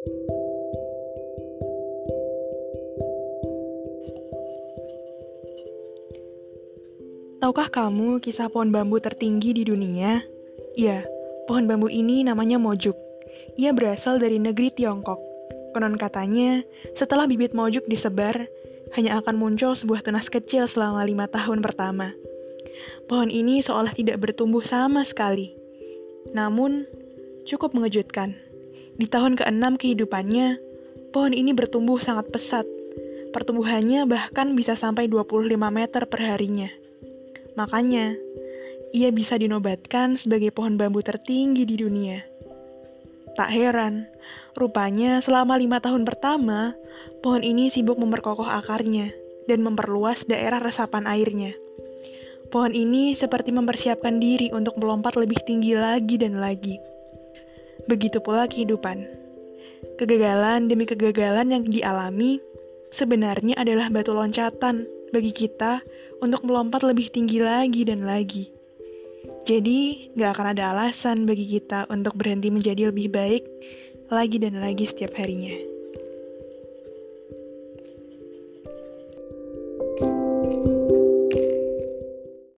Tahukah kamu kisah pohon bambu tertinggi di dunia? Iya, pohon bambu ini namanya mojuk. Ia berasal dari negeri Tiongkok. Konon katanya, setelah bibit mojuk disebar, hanya akan muncul sebuah tunas kecil selama lima tahun pertama. Pohon ini seolah tidak bertumbuh sama sekali. Namun, cukup mengejutkan. Di tahun ke-6 kehidupannya, pohon ini bertumbuh sangat pesat. Pertumbuhannya bahkan bisa sampai 25 meter per harinya. Makanya, ia bisa dinobatkan sebagai pohon bambu tertinggi di dunia. Tak heran, rupanya selama lima tahun pertama, pohon ini sibuk memperkokoh akarnya dan memperluas daerah resapan airnya. Pohon ini seperti mempersiapkan diri untuk melompat lebih tinggi lagi dan lagi. Begitu pula kehidupan. Kegagalan demi kegagalan yang dialami sebenarnya adalah batu loncatan bagi kita untuk melompat lebih tinggi lagi dan lagi. Jadi, gak akan ada alasan bagi kita untuk berhenti menjadi lebih baik lagi dan lagi setiap harinya.